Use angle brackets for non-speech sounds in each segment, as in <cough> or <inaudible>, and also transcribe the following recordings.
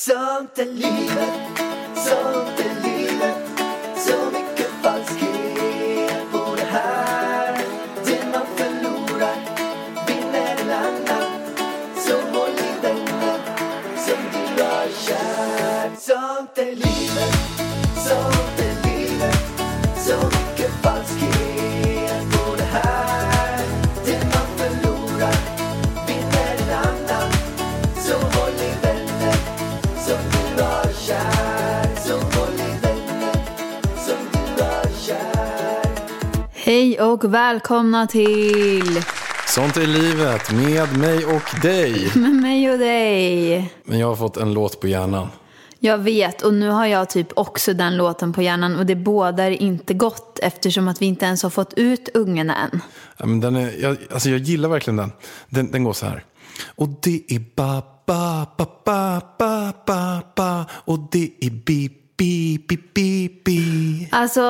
Sånt är livet, sånt är livet. Så mycket falskhet på det här. Det man förlorar vinner en annan. Så håll i vännen som du har kär. Sånt är livet, och välkomna till Sånt är livet med mig och dig. <laughs> Med mig och dig. Men jag har fått en låt på hjärnan. Jag vet och nu har jag typ också den låten på hjärnan och det bådar inte gott eftersom att vi inte ens har fått ut ungen än. Ja, men den är, jag, alltså jag gillar verkligen den. den. Den går så här. Och det är ba, ba, ba, ba, ba, ba, ba. Och det är bi, bi, bi, bi, bi. Alltså,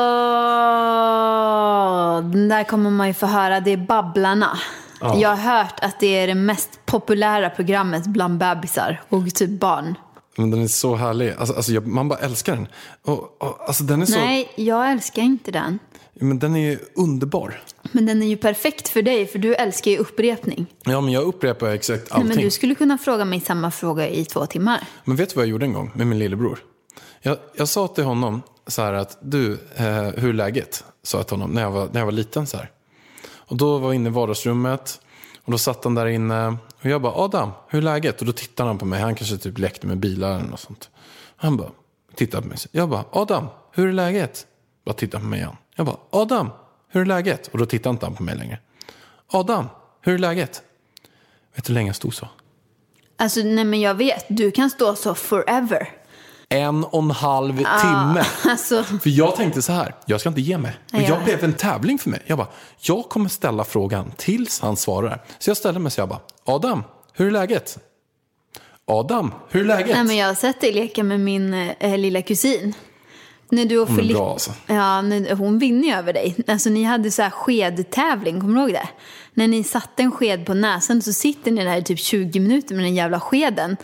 den där kommer man ju få höra, det är Babblarna. Jag har hört att det är det mest populära programmet bland bebisar och typ barn. Men den är så härlig. Alltså, alltså jag, man bara älskar den. Och, och, alltså den är så... Nej, jag älskar inte den. Men den är ju underbar. Men den är ju perfekt för dig, för du älskar ju upprepning. Ja, men jag upprepar exakt Nej, allting. men du skulle kunna fråga mig samma fråga i två timmar. Men vet du vad jag gjorde en gång med min lillebror? Jag, jag sa till honom så här att du, eh, hur är läget? Sa jag till honom när jag var, när jag var liten så här. Och då var jag inne i vardagsrummet och då satt han där inne och jag bara Adam, hur är läget? Och då tittade han på mig, han kanske typ lekte med bilar eller något sånt. Han bara, tittade på mig. Jag bara, Adam, hur är läget? Bara tittade på mig igen. Jag bara, Adam, hur är läget? Och då tittade inte han på mig längre. Adam, hur är läget? Vet du hur länge jag stod så? Alltså, nej men jag vet, du kan stå så forever. En och en halv timme. Alltså, För jag tänkte så här, jag ska inte ge mig. Nej, jag blev en tävling för mig. Jag bara, jag kommer ställa frågan tills han svarar. Så jag ställde mig så jag bara, Adam, hur är läget? Adam, hur är läget? nej men jag har sett dig leka med min eh, lilla kusin. När du och Hon är Filip... bra, alltså. Ja, när, hon vinner ju över dig. Alltså ni hade så här skedtävling, kommer du ihåg det? När ni satte en sked på näsan så sitter ni där i typ 20 minuter med den jävla skeden.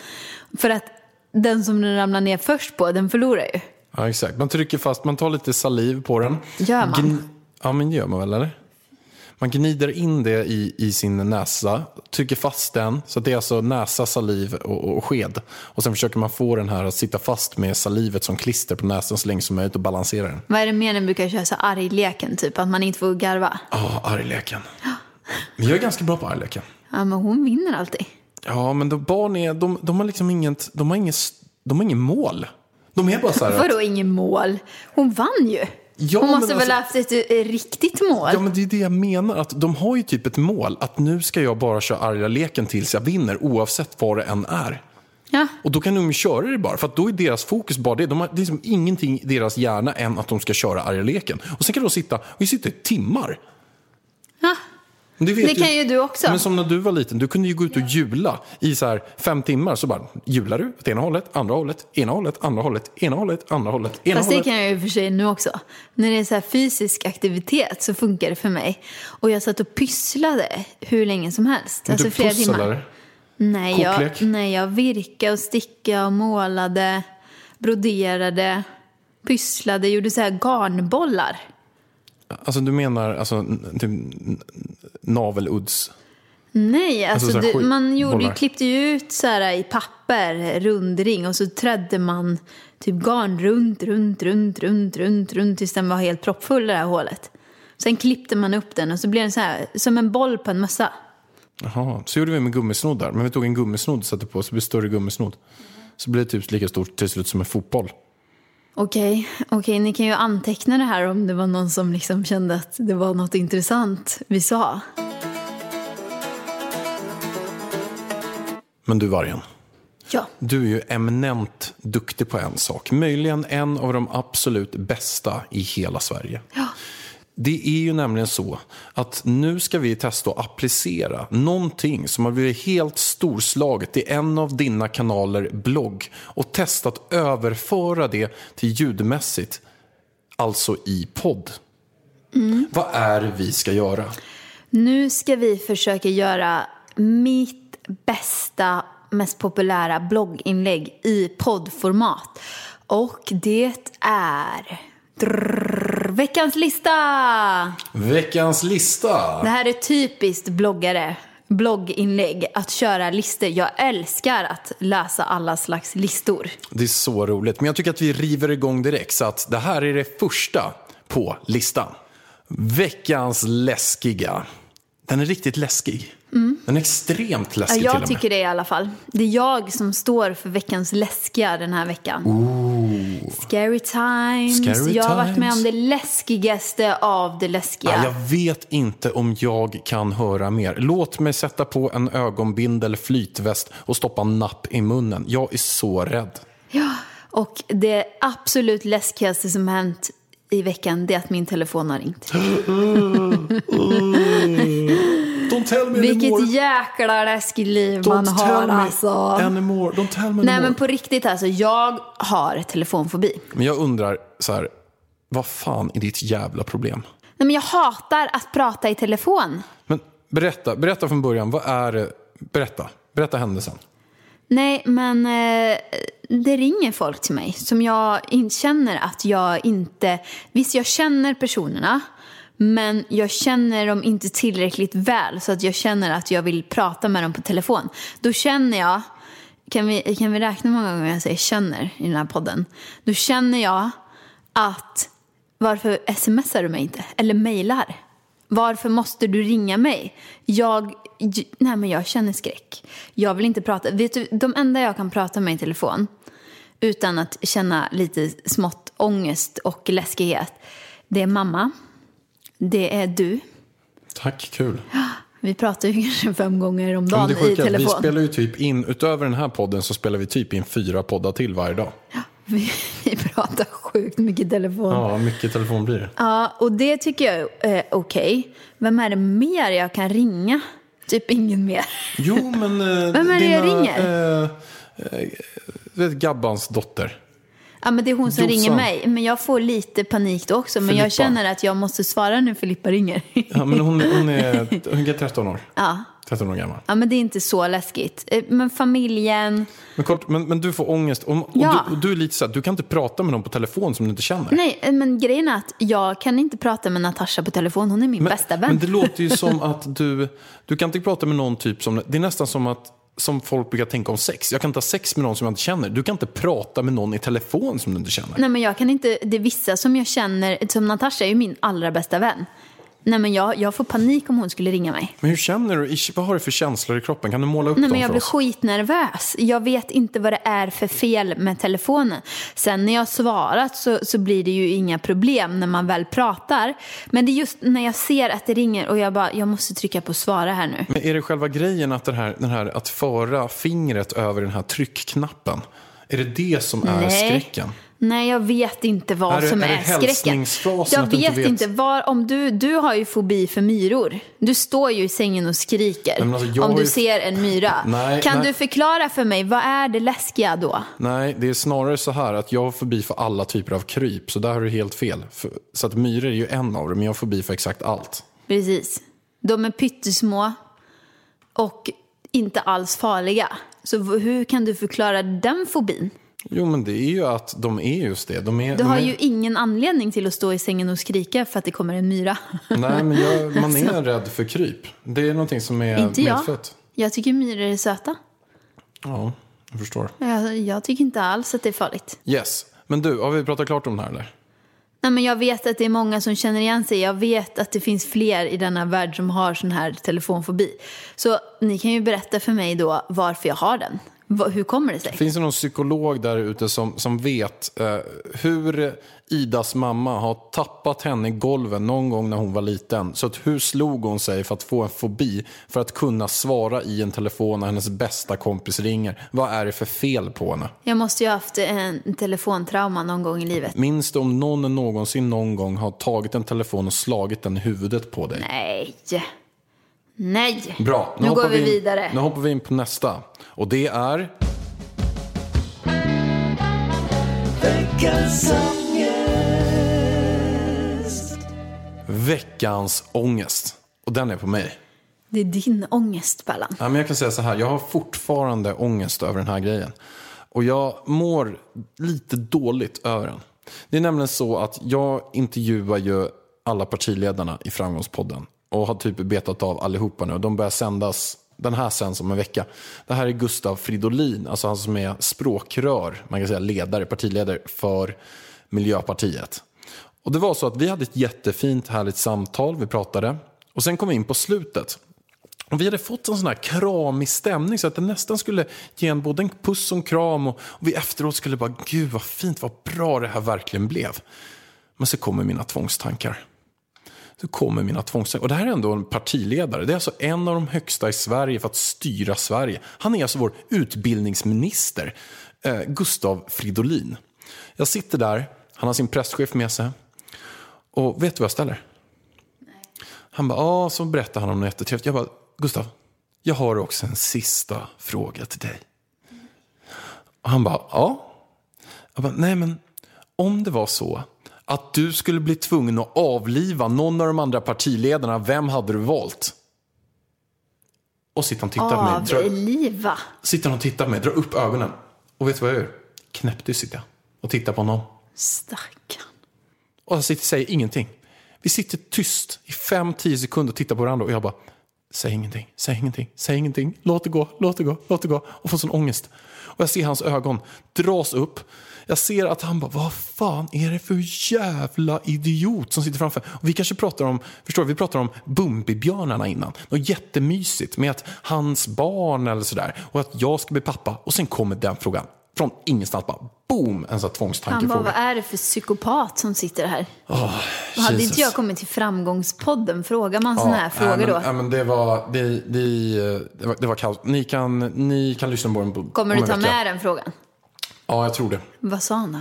För att den som den ramlar ner först på, den förlorar ju. Ja, exakt. Man trycker fast, man tar lite saliv på den. Gör man? ja, men gör man väl, eller? Man gnider in det i, i sin näsa, trycker fast den. Så det är alltså näsa, saliv och, och sked. Och sen försöker man få den här att sitta fast med salivet som klister på näsan så länge som möjligt och balansera den. Vad är det mer man brukar köra så argleken, typ? Att man inte får garva? Ja, argleken. Men jag är ganska bra på argleken. Ja, men hon vinner alltid. Ja, men de, barn är, de, de har liksom inget, de har inget, de har inget mål. De är bara så här Vadå ingen mål? Hon vann ju. Ja, hon måste väl alltså- haft ett riktigt mål? Ja, men det är det jag menar. Att de har ju typ ett mål. Att nu ska jag bara köra arga leken tills jag vinner, oavsett vad det än är. Ja. Och då kan de ju köra det bara, för att då är deras fokus bara det. De har, det är liksom ingenting i deras hjärna än att de ska köra arga leken. Och sen kan de sitta, och vi sitter i timmar. Vet Det kan ju du också. Men som när du var liten, du kunde ju gå ut och jula i så här fem timmar. Så bara jular du åt ena hållet, andra hållet, ena hållet, andra hållet, ena hållet, andra hållet, ena Fast det hållet. kan jag ju för sig nu också. När det är så här fysisk aktivitet så funkar det för mig. Och jag satt och pysslade hur länge som helst. Alltså du flera pussel, timmar. Nej jag, nej, jag virkade och stickade och målade, broderade, pysslade, gjorde så här garnbollar. Alltså du menar alltså, typ naveludds? Nej, alltså, så här du, man gjorde, bollar. klippte ju ut så här i papper, rundring och så trädde man typ garn runt, runt, runt, runt, runt, runt tills den var helt proppfull det här hålet. Sen klippte man upp den och så blev den så här som en boll på en mössa. Jaha, så gjorde vi med gummisnoddar. Men vi tog en gummisnodd och satte på så det blev större gummisnodd. Så blev det typ lika stort till slut som en fotboll. Okej, okej, ni kan ju anteckna det här om det var någon som liksom kände att det var något intressant vi sa. Men du Vargen, Ja. du är ju eminent duktig på en sak. Möjligen en av de absolut bästa i hela Sverige. Ja. Det är ju nämligen så att nu ska vi testa att applicera någonting som har blivit helt storslaget i en av dina kanaler blogg och testa att överföra det till ljudmässigt, alltså i podd. Vad är det vi ska göra? Nu ska vi försöka göra mitt bästa mest populära blogginlägg i poddformat. Och det är... Drrr, veckans lista! Veckans lista. Det här är typiskt bloggare, blogginlägg, att köra listor. Jag älskar att läsa alla slags listor. Det är så roligt. Men jag tycker att vi river igång direkt. Så att det här är det första på listan. Veckans läskiga. Den är riktigt läskig. Den är extremt Ja, läskig till och jag med. tycker det i alla fall. Det är jag som står för veckans läskiga den här veckan. Scary times. Scary jag har varit med om det läskigaste av det läskiga. Ja, jag vet inte om jag kan höra mer. Låt mig sätta på en ögonbindel flytväst och stoppa napp i munnen. Jag är så rädd. Ja, och det absolut läskigaste som hänt i veckan det är att min telefon har ringt. <gasps> Don't tell me Vilket jäkla läskigt liv man har alltså. anymore. Don't tell me Nej anymore. men på riktigt alltså, jag har telefonfobi. Men jag undrar så här, vad fan är ditt jävla problem? Nej, men jag hatar att prata i telefon. Men berätta, berätta från början, vad är det? Berätta, berätta händelsen. Nej, men eh, det ringer folk till mig som jag känner att jag inte... Visst, jag känner personerna, men jag känner dem inte tillräckligt väl så att jag känner att jag vill prata med dem på telefon. Då känner jag... Kan vi, kan vi räkna hur många gånger jag säger känner i den här podden? Då känner jag att varför smsar du mig inte? Eller mejlar? Varför måste du ringa mig? Jag, nej men jag känner skräck. Jag vill inte prata. Vet du, de enda jag kan prata med i telefon utan att känna lite smått ångest och läskighet, det är mamma. Det är du. Tack, kul. <gasps> Vi pratar ju kanske fem gånger om dagen det i att vi telefon. spelar ju typ in, utöver den här podden så spelar vi typ in fyra poddar till varje dag. Vi, vi pratar sjukt mycket telefon. Ja. Ja, mycket telefon blir det. och det tycker jag är eh, okej. Vem är det mer jag kan ringa? Typ ingen mer. Jo, men... eh, <laughs> Vem är det jag ringer? Eh, eh, Gabbans dotter. Ja, men det är hon som Jossan. ringer mig. Men jag får lite panik då också. Men Filippa. jag känner att jag måste svara när Filippa ringer. Ja, men hon, hon, är, <laughs> hon är 13 år. ja. 13 år gammal. ja, men det är inte så läskigt. Eh, Men familjen... Men, kort, men, men du får ångest. Och, Ja. du, du är lite så här, du kan inte prata med någon på telefon som du inte känner. Nej, eh, men grejen är att jag kan inte prata med Natasha på telefon. Hon är min men, bästa vän. men det låter ju som att du, du kan inte prata med någon typ som, det är nästan som att som folk brukar tänka om sex. Jag kan inte ha sex med någon som jag inte känner. Du kan inte prata med någon i telefon som du inte känner. Nej, men jag kan inte... Det är vissa som jag känner... Som Natasha är ju min allra bästa vän. Nej, men jag, jag får panik om hon skulle ringa mig. Men hur känner du? Vad har du för känslor i kroppen? Kan du måla upp Nej, dem men jag för blir oss? skitnervös. Jag vet inte vad det är för fel med telefonen. Sen när jag svarat så, så blir det ju inga problem när man väl pratar. Men det är just när jag ser att det ringer och jag bara, jag måste trycka på svara här nu. Men är det själva grejen att, den här, den här, att föra fingret över den här tryckknappen? Är det det som är skräcken? Nej, jag vet inte vad Är som är är, skräcken. Jag vet vet? inte. Var, om du, du har ju fobi för myror. Du står ju i sängen och skriker Nej, alltså, om du ju- ser en myra. Nej, kan nej. du förklara för mig, vad är det läskiga då? Nej, det är snarare så här att jag har förbi för alla typer av kryp. Så där har du helt fel. Så att myror är ju en av dem, men jag har förbi för exakt allt. Precis. De är pyttesmå och inte alls farliga. Så hur kan du förklara den fobin? Jo, men det är ju att de är just det. De är, Du har är, ju ingen anledning till att stå i sängen och skrika för att det kommer en myra. Nej, men jag, <laughs> man är rädd för kryp. Det är någonting som är inte jag. medfött. Jag tycker myror är söta. Ja, jag förstår. Jag, jag tycker inte alls att det är farligt. Yes. Men du, har vi pratat klart om det här eller? Nej, men jag vet att det är många som känner igen sig. Jag vet att det finns fler i denna värld som har sån här telefonfobi. Så ni kan ju berätta för mig då varför jag har den. Hur kommer det sig? Finns det någon psykolog där ute som, som vet eh, hur Idas mamma har tappat henne i golven någon gång när hon var liten? Så att hur slog hon sig för att få en fobi för att kunna svara i en telefon när hennes bästa kompis ringer? Vad är det för fel på henne? Jag måste ju ha haft en telefontrauma någon gång i livet. Minns du om någon någonsin någon gång har tagit en telefon och slagit den i huvudet på dig? Nej. Nej. Bra, Nu, går hoppar vi in, vidare. Nu hoppar vi in på nästa. Och det är... Veckans ångest. Veckans ångest. Och den är på mig. Det är din ångest, Pallan. Ja, men jag kan säga så här, jag har fortfarande ångest över den här grejen. Och jag mår lite dåligt över den. Det är nämligen så att jag intervjuar ju alla partiledarna i Framgångspodden. Och har typ betat av allihopa nu. De börjar sändas, den här sänds om en vecka. Det här är Gustav Fridolin, alltså han som är språkrör, man kan säga ledare, partiledare för Miljöpartiet. Och det var så att vi hade ett jättefint härligt samtal, vi pratade. Och sen kom vi in på slutet. Och vi hade fått en sån här kramig stämning så att det nästan skulle ge en både en puss och en kram. Och, och vi efteråt skulle bara, gud vad fint, vad bra det här verkligen blev. Men så kommer mina tvångstankar. Så kommer mina tvångstankar. Och det här är ändå en partiledare. Det är alltså en av de högsta i Sverige för att styra Sverige. Han är alltså vår utbildningsminister, eh, Gustav Fridolin. Jag sitter där, han har sin presschef med sig. Och vet du vad jag ställer? Han bara, ja, så berättar han om något jättetrevligt. Jag bara, Gustav, jag har också en sista fråga till dig. Och han bara, ja. Jag bara, nej men om det var så att du skulle bli tvungen att avliva någon av de andra partiledarna, vem hade du valt? Och sitter han och tittar på mig. Avliva. Sitter han och tittar på mig, drar upp ögonen. Och vet du vad jag gör? Knäpptyst sitter jag och tittar på honom. Stackarn. Och jag sitter säger ingenting. Vi sitter tyst i fem, tio sekunder och tittar på varandra och jag bara, säg ingenting, säg ingenting, säg ingenting, låt det gå, låt det gå, låt det gå. Och får sån ångest. Och jag ser hans ögon dras upp. Jag ser att han bara, vad fan är det för jävla idiot som sitter framför? Och vi kanske pratar om, förstår du, vi pratar om Bumbibjörnarna innan. Något jättemysigt med att hans barn eller sådär. Och att jag ska bli pappa. Och sen kommer den frågan. Från ingenstans bara, boom, en sån här Han bara, tvångstankefråga. vad är det för psykopat som sitter här? hade Jesus. inte jag kommit till Framgångspodden, frågar man sådana här frågor nej, då? men, nej, men det var, det, det, det var, det var kaos. Ni kan, ni kan lyssna på den på Kommer om du ta vecka. med den frågan? Ja, jag tror det. Vad sa han då?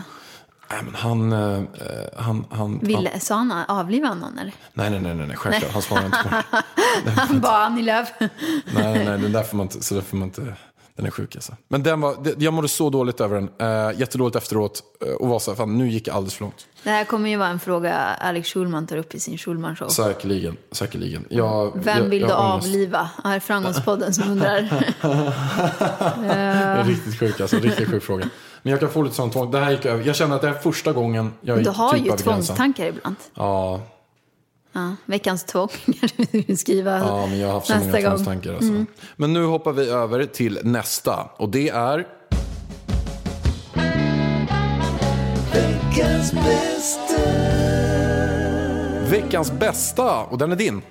Nej, men han, eh, han, han, han, Ville, sa han avliva någon eller? nej, nej, nej, nej, nej, självklart. Han svarade inte på det. <laughs> Han bara, Annie Lööf. Nej, nej, nej, den där får man inte, så där får man inte, den är sjuk alltså. Men den var, det, jag mådde så dåligt över den, uh, jättedåligt efteråt uh, och var så här, fan nu gick det alldeles för långt. Det här kommer ju vara en fråga Alex Schulman tar upp i sin Schulman-show. Säkerligen, säkerligen. Jag, Vem jag, vill jag du avliva? Här är Framgångspodden som undrar. <laughs> <laughs> Det är riktigt sjuk, alltså, riktigt sjuk fråga. Men jag kan få lite sånt tvång. Det här gick över. Jag känner att det är första gången jag gick Du har typ ju tvångstankar ibland. Ja, Ja, veckans tvång <laughs> kan du skriva Ja, men jag har haft så många gång. Mm. tvångstankar. Alltså. Men nu hoppar vi över till nästa. Och det är... Veckans bästa Veckans bästa. Och den är din.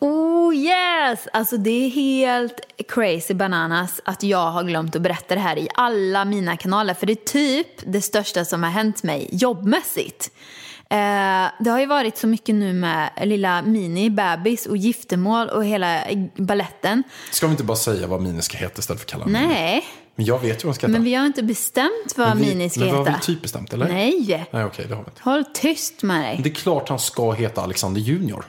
Oh yes! Alltså det är helt crazy bananas att jag har glömt att berätta det här i alla mina kanaler. För det är typ det största som har hänt mig jobbmässigt. Eh, det har ju varit så mycket nu med lilla Mini, bebis och giftermål och hela balletten. Ska vi inte bara säga vad Mini ska heta istället för att kalla Mini? Nej, Men jag vet ju vad den ska heta. men vi har inte bestämt vad Men vi, Mini ska men heta. har vi typ bestämt, eller? Nej, Nej, okej, det har vi inte. håll tyst med dig. Det är klart han ska heta Alexander Junior.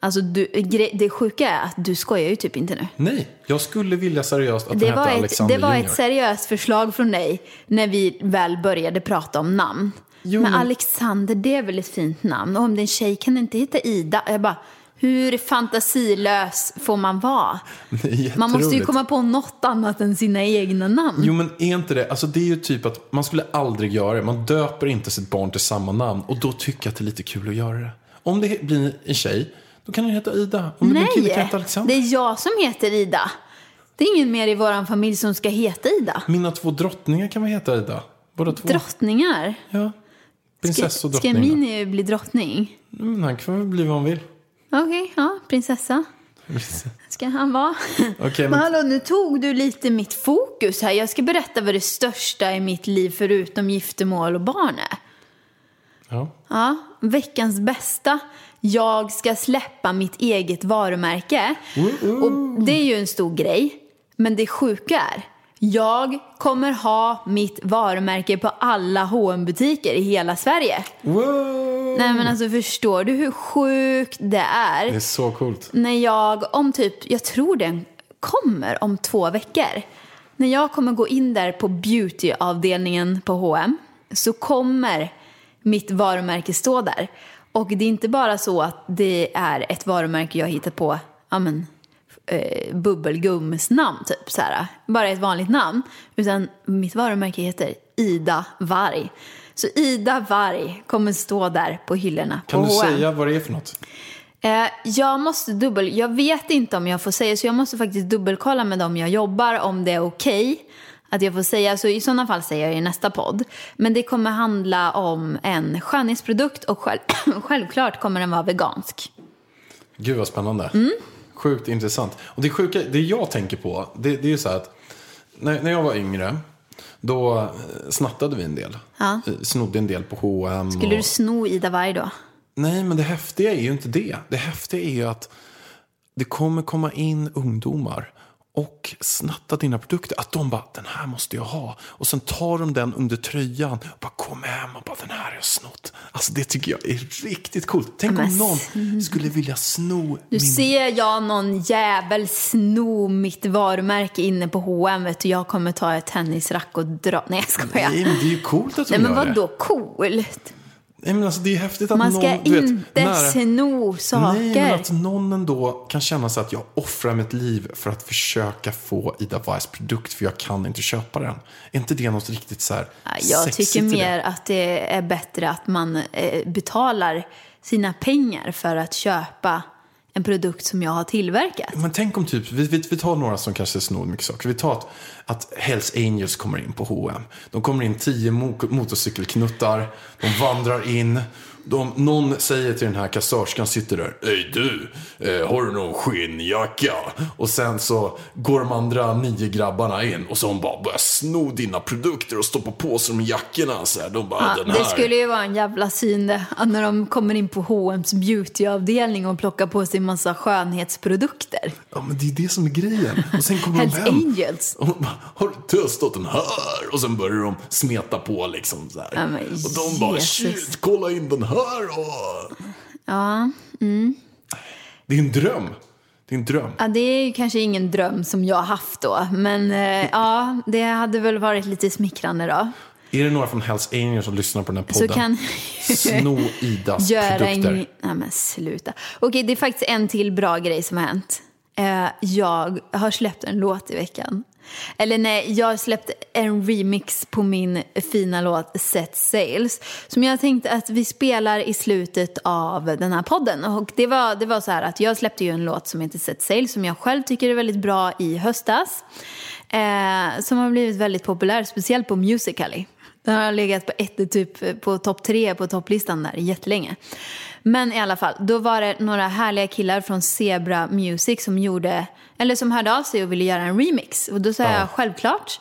Alltså du, det sjuka är att du skojar ju typ inte nu. Nej, jag skulle vilja seriöst att Det den var, hette ett, Alexander det var Junior. ett seriöst förslag från dig när vi väl började prata om namn. Jo, men Alexander, det är väl ett fint namn? Och om det är en tjej kan det inte heta Ida? Jag bara, hur fantasilös får man vara? <laughs> Man måste ju komma på något annat än sina egna namn. Jo men är inte det, alltså det är ju typ att man skulle aldrig göra det. Man döper inte sitt barn till samma namn och då tycker jag att det är lite kul att göra det. Om det blir en tjej, då kan den heta Ida. Om det blir en kille Nej, Alexander. det är jag som heter Ida. Det är ingen mer i vår familj som ska heta Ida. Mina två drottningar kan väl heta Ida? Båda två. Drottningar. ja. Ska, Prinsessa och ska drottning. då. Mini bli drottning? Men han kan väl bli vad han vill. Okej, ja, prinsessa. Ska han vara? <laughs> Men... men- hallå, nu tog du lite mitt fokus här. Jag ska berätta vad det största i mitt liv förutom giftermål och barn är. Ja. Ja, veckans bästa. Jag ska släppa mitt eget varumärke. Och det är ju en stor grej. Men det sjuka är, jag kommer ha mitt varumärke på alla hm butiker i hela Sverige. Wow! Nej men alltså förstår du hur sjukt det är? Det är så coolt. när jag om typ, jag tror den kommer om två veckor. När jag kommer gå in där på beautyavdelningen på H&M så kommer mitt varumärke stå där. Och det är inte bara så att det är ett varumärke jag hittat på ja men, eh, bubbelgums namn typ så här. Bara ett vanligt namn. Utan mitt varumärke heter Ida Varg. Så Ida Varg kommer stå där på hyllorna Kan på du H&M. säga vad det är för något? Eh, jag måste dubbel... Jag vet inte om jag får säga, så jag måste faktiskt dubbelkolla med dem jag jobbar om det är okej att jag får säga. Så i sådana fall säger jag i nästa podd. Men det kommer handla om en skönhetsprodukt och själv, <clears throat> självklart kommer den vara vegansk. Gud vad spännande. Mm. Sjukt intressant. Och det sjuka, det jag tänker på, det, det är ju så här att när, när jag var yngre, då eh, snattade vi en del. Ja. Eh, Snodde en del på H&M Skulle och... du sno Ida Varg då? Nej, men det häftiga är ju inte det. Det häftiga är ju att det kommer komma in ungdomar och snatta dina produkter. Att de bara, den här måste jag ha. Och sen tar de den under tröjan och bara kommer hem och bara, den här har jag snott. Alltså det tycker jag är riktigt coolt. Tänk Men om någon skulle vilja sno min... ser jag någon jävel sno mitt varumärke inne på H&M vet du, jag kommer ta ett tennisrack och dra. Nej jag skojar. Nej, men det är ju coolt att de Nej men gör det. vadå coolt? Nej, men alltså, det är häftigt att Man ska någon, du vet, inte nära- sno saker. Nej, men att någon ändå kan känna sig att jag offrar mitt liv för att försöka få Ida Weiss produkt för jag kan inte köpa den. Är inte det något riktigt så här Ja, Jag tycker mer att det är bättre att man eh, betalar sina pengar för att köpa en produkt som jag har tillverkat. Men tänk om typ, vi, vi, vi tar några som kanske snor mycket saker. Vi tar att, att Hells Angels kommer in på H&M. De kommer in tio mo- motorcykelknuttar. De vandrar in. De, någon säger till den här kassörskan sitter där. Ey du, eh, har du någon skinnjacka? Och sen så går de andra nio grabbarna in och så hon bara börjar sno dina produkter och stoppa på sig de jackorna. Så här. De bara, Ja, den här. det skulle ju vara en jävla syn det, när de kommer in på H&M's beautyavdelning och plockar på sig en massa skönhetsprodukter. Ja men det är det som är grejen. Och sen kommer de hem. Angels. Och bara, har du testat den här? Och sen börjar de smeta på liksom så här. Ja, och de bara, Jesus. shit, kolla in den här då. Ja. Det är en dröm. Det är en dröm. ja, det är ju kanske ingen dröm som jag har haft då. Men eh, ja, det hade väl varit lite smickrande då. Är det några från Hells Angels som lyssnar på den här Så podden? kan Sno Idas <laughs> göra produkter. en... Nej men sluta. Okej, det är faktiskt en till bra grej som har hänt. Eh, jag har släppt en låt i veckan. Eller nej, jag har släppt en remix på min fina låt Set Sales. Som jag tänkte att vi spelar i slutet av den här podden. Och det var, det var så här att jag släppte ju en låt som heter Set Sales som jag själv tycker är väldigt bra i höstas. Eh, som har blivit väldigt populär, speciellt på Musical.ly. Den har legat på ett, typ på topp tre på topplistan där jättelänge. Men i alla fall, då var det några härliga killar från Zebra Music som gjorde, eller som hörde av sig och ville göra en remix. Och då sa jag självklart,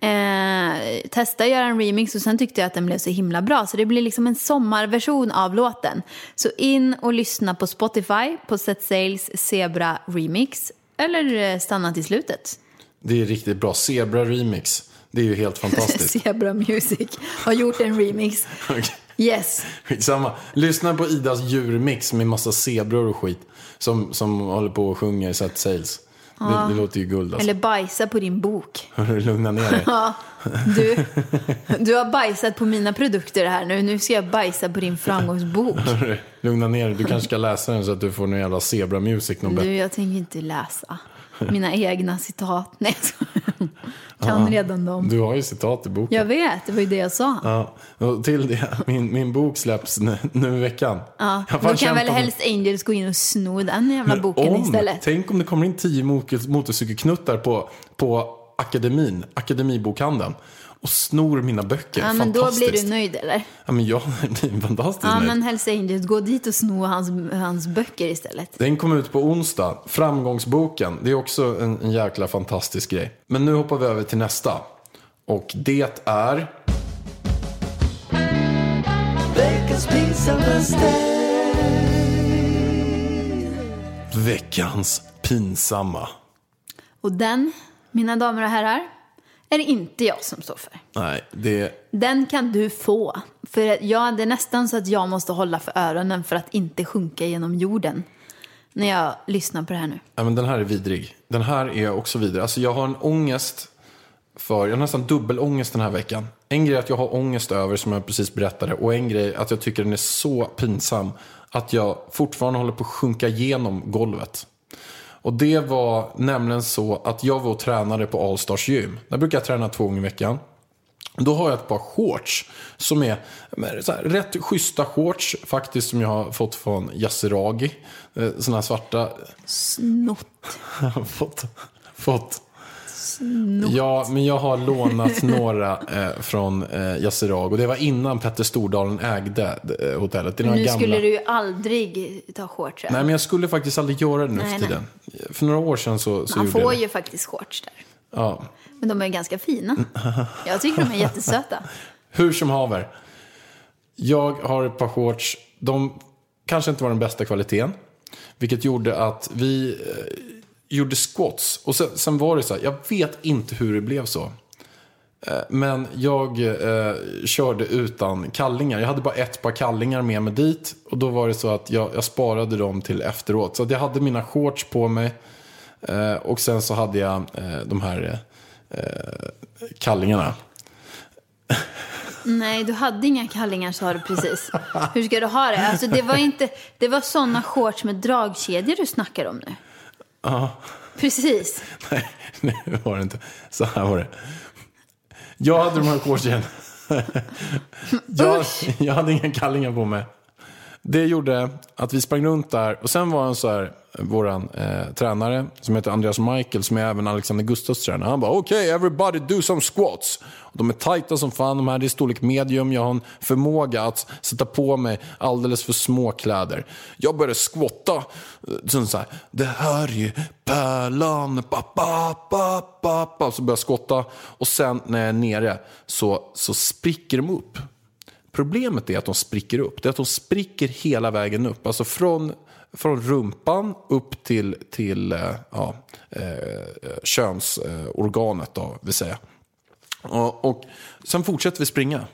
eh, testa att göra en remix och sen tyckte jag att den blev så himla bra. Så det blir liksom en sommarversion av låten. Så in och lyssna på Spotify, på Set Sales Zebra Remix. Eller eh, stanna till slutet. Det är riktigt bra. Zebra Remix. Det är ju helt <laughs> fantastiskt. Zebra Music har gjort en remix. <laughs> Okej. Yes. Skitsamma. Lyssna på Idas djurmix med massa zebror och skit. Som, som håller på och sjunger Set Sales. Det, det låter ju guld alltså. Eller bajsa på din bok. Lugna ner dig. <laughs> Ja, du, du har bajsat på mina produkter här nu. Nu ska jag bajsa på din framgångsbok. Lugna ner dig. Du kanske ska läsa den så att du får någon jävla Zebra Music. Någon. Du, jag tänker inte läsa <laughs> mina egna citat. Nej, jag <laughs> kan redan dem. Du har ju citat i boken. Jag vet, det var ju det jag sa. Ja, och till det, min, min bok släpps nu, nu i veckan. Ja, då kan väl Hells Angels gå in och sno den jävla Men boken om, istället. Tänk om det kommer in tio motor- motorcykelknuttar på, på akademin, akademibokhandeln och snor mina böcker. Ja, men då blir du nöjd eller? Ja, men jag <laughs> blir fantastiskt Ja, nöjd. men Hells Angels, gå dit och sno hans, hans böcker istället. Den kom ut på onsdag. Framgångsboken. Det är också en, en jäkla fantastisk grej. Men nu hoppar vi över till nästa. Och det är... Veckans pinsamma. Och den, mina damer och herrar, är det inte jag som står för. Nej, det... Den kan du få. För att ja, det är nästan så att jag måste hålla för öronen för att inte sjunka genom jorden. När jag lyssnar på det här nu. Ja, men den här är vidrig. Den här är också vidrig. Alltså jag har en ångest för, jag har nästan dubbelångest den här veckan. En grej är att jag har ångest över, som jag precis berättade. Och en grej är att jag tycker den är så pinsam att jag fortfarande håller på att sjunka igenom golvet. Och det var nämligen så att jag var och tränade på Allstars gym. Där brukar jag träna två gånger i veckan. Då har jag ett par shorts som är här, rätt schyssta shorts faktiskt som jag har fått från Yasuragi. Eh, Såna här svarta. Snott. <laughs> fått, fått. Ja, men jag har lånat <laughs> några eh, från eh, Yasuragi. Och det var innan Petter Stordalen ägde eh, hotellet. Det är några Nu gamla. skulle du ju aldrig ta shorts. Nej, men jag skulle faktiskt aldrig göra det nu Nej, för nej. tiden. För några år sedan så, så Man får det. ju faktiskt shorts där. Ja. Men de är ganska fina. Jag tycker de är jättesöta. <laughs> Hur som haver. Jag har ett par shorts. De kanske inte var den bästa kvaliteten. Vilket gjorde att vi eh, gjorde squats. Och sen, sen var det så här, jag vet inte hur det blev så. Eh, men jag eh, körde utan kallingar. Jag hade bara ett par kallingar med mig dit. Och då var det så att jag, jag sparade dem till efteråt. Så att jag hade mina shorts på mig. Eh, och sen så hade jag eh, de här eh, kallingarna. Nej, du hade inga kallingar sa du precis. Hur ska du ha det? Alltså, det var inte, det var sådana shorts med dragkedjor du snackar om nu. Ja. Precis. Nej, <laughs> nej, det var det inte. Så här var det. Jag hade de här shortsen. <laughs> jag, jag hade inga kallingar på mig. Det gjorde att vi sprang runt där. Och sen var han så här, våran eh, tränare som heter Andreas Michael, som är även Alexander Gustafs tränare. Han bara, okej, okay, everybody do some squats. Och de är tajta som fan, de här det är storlek medium. Jag har en förmåga att sätta på mig alldeles för små kläder. Jag började squatta. Sen så här, det här är ju pärlan, pa, pa, pa, pa, pa. Så började jag skotta. Och sen när jag är nere så, så spricker de upp. Problemet är att de spricker upp. Det är att de spricker hela vägen upp. Alltså från, från rumpan upp till, till eh, ja, eh, eh, könsorganet, då, vill säga. Och, och sen fortsätter vi springa.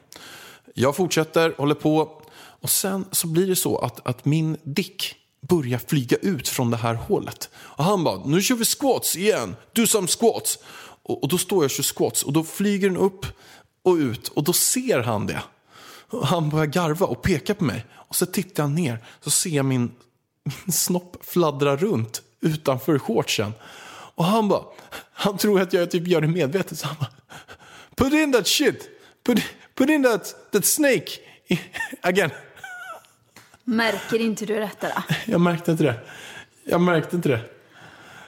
Jag fortsätter, håller på. Och sen så blir det så att, att min dick börjar flyga ut från det här hålet. Och han bara, nu kör vi squats igen. Do some squats. Och, och då står jag och kör squats. Och då flyger den upp och ut. Och då ser han det. Och han börjar garva och peka på mig. Och så tittar jag ner. Så ser jag min, min snopp fladdra runt utanför shortsen. Och han bara, han tror att jag typ gör det medvetet. Så han bara, put in that shit. Put, put in that, that snake <laughs> again. Märker inte du detta då? Jag märkte inte det. Jag märkte inte det.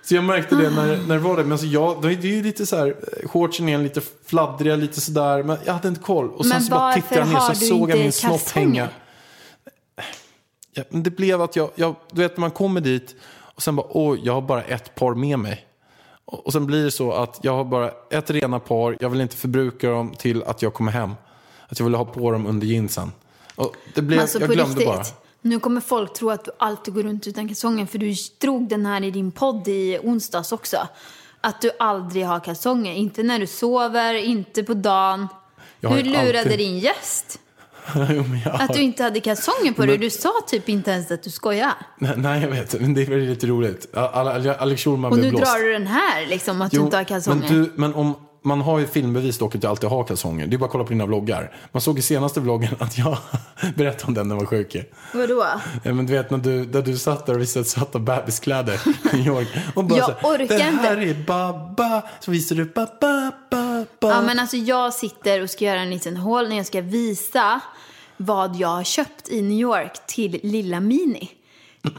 Så jag märkte det när, när det var det. Men alltså jag, det är ju lite så här, eh, shortsen är lite fladdriga, lite sådär. Men jag hade inte koll. Och sen Men så bara tittade jag ner så såg jag min snopp hänga. Ja, men det blev att jag, jag, du vet man kommer dit och sen bara, åh, jag har bara ett par med mig. Och, och sen blir det så att jag har bara ett rena par, jag vill inte förbruka dem till att jag kommer hem. Att jag vill ha på dem under jeansen. Och det blev, alltså jag glömde riktigt. bara. Nu kommer folk tro att du alltid går runt utan kalsonger för du drog den här i din podd i onsdags också. Att du aldrig har kalsonger. Inte när du sover, inte på dagen. Hur lurade alltid- din gäst? <laughs> Jo, men jag Att du inte hade kalsonger på dig? Du sa typ inte ens att du skojar. Nej, nej, jag vet. Men det är väl lite roligt. Al- Al- Alex Schulman Och blev nu blåst. drar du den här, liksom, att du inte har kalsonger. Men, du, men om, man har ju filmbevis dock att jag alltid har kalsonger. Det är bara att kolla på dina vloggar. Man såg i senaste vloggen att jag <laughs> berättade om den när jag var sjuk. Vadå? Ja, men du vet när du, där du satt där och visade svarta bebiskläder i New York. Och bara Jag så orkar Det här inte." är babba. Så visar du babba, babba. Ja, men alltså jag sitter och ska göra en liten hål när jag ska visa vad jag har köpt i New York till lilla Mini.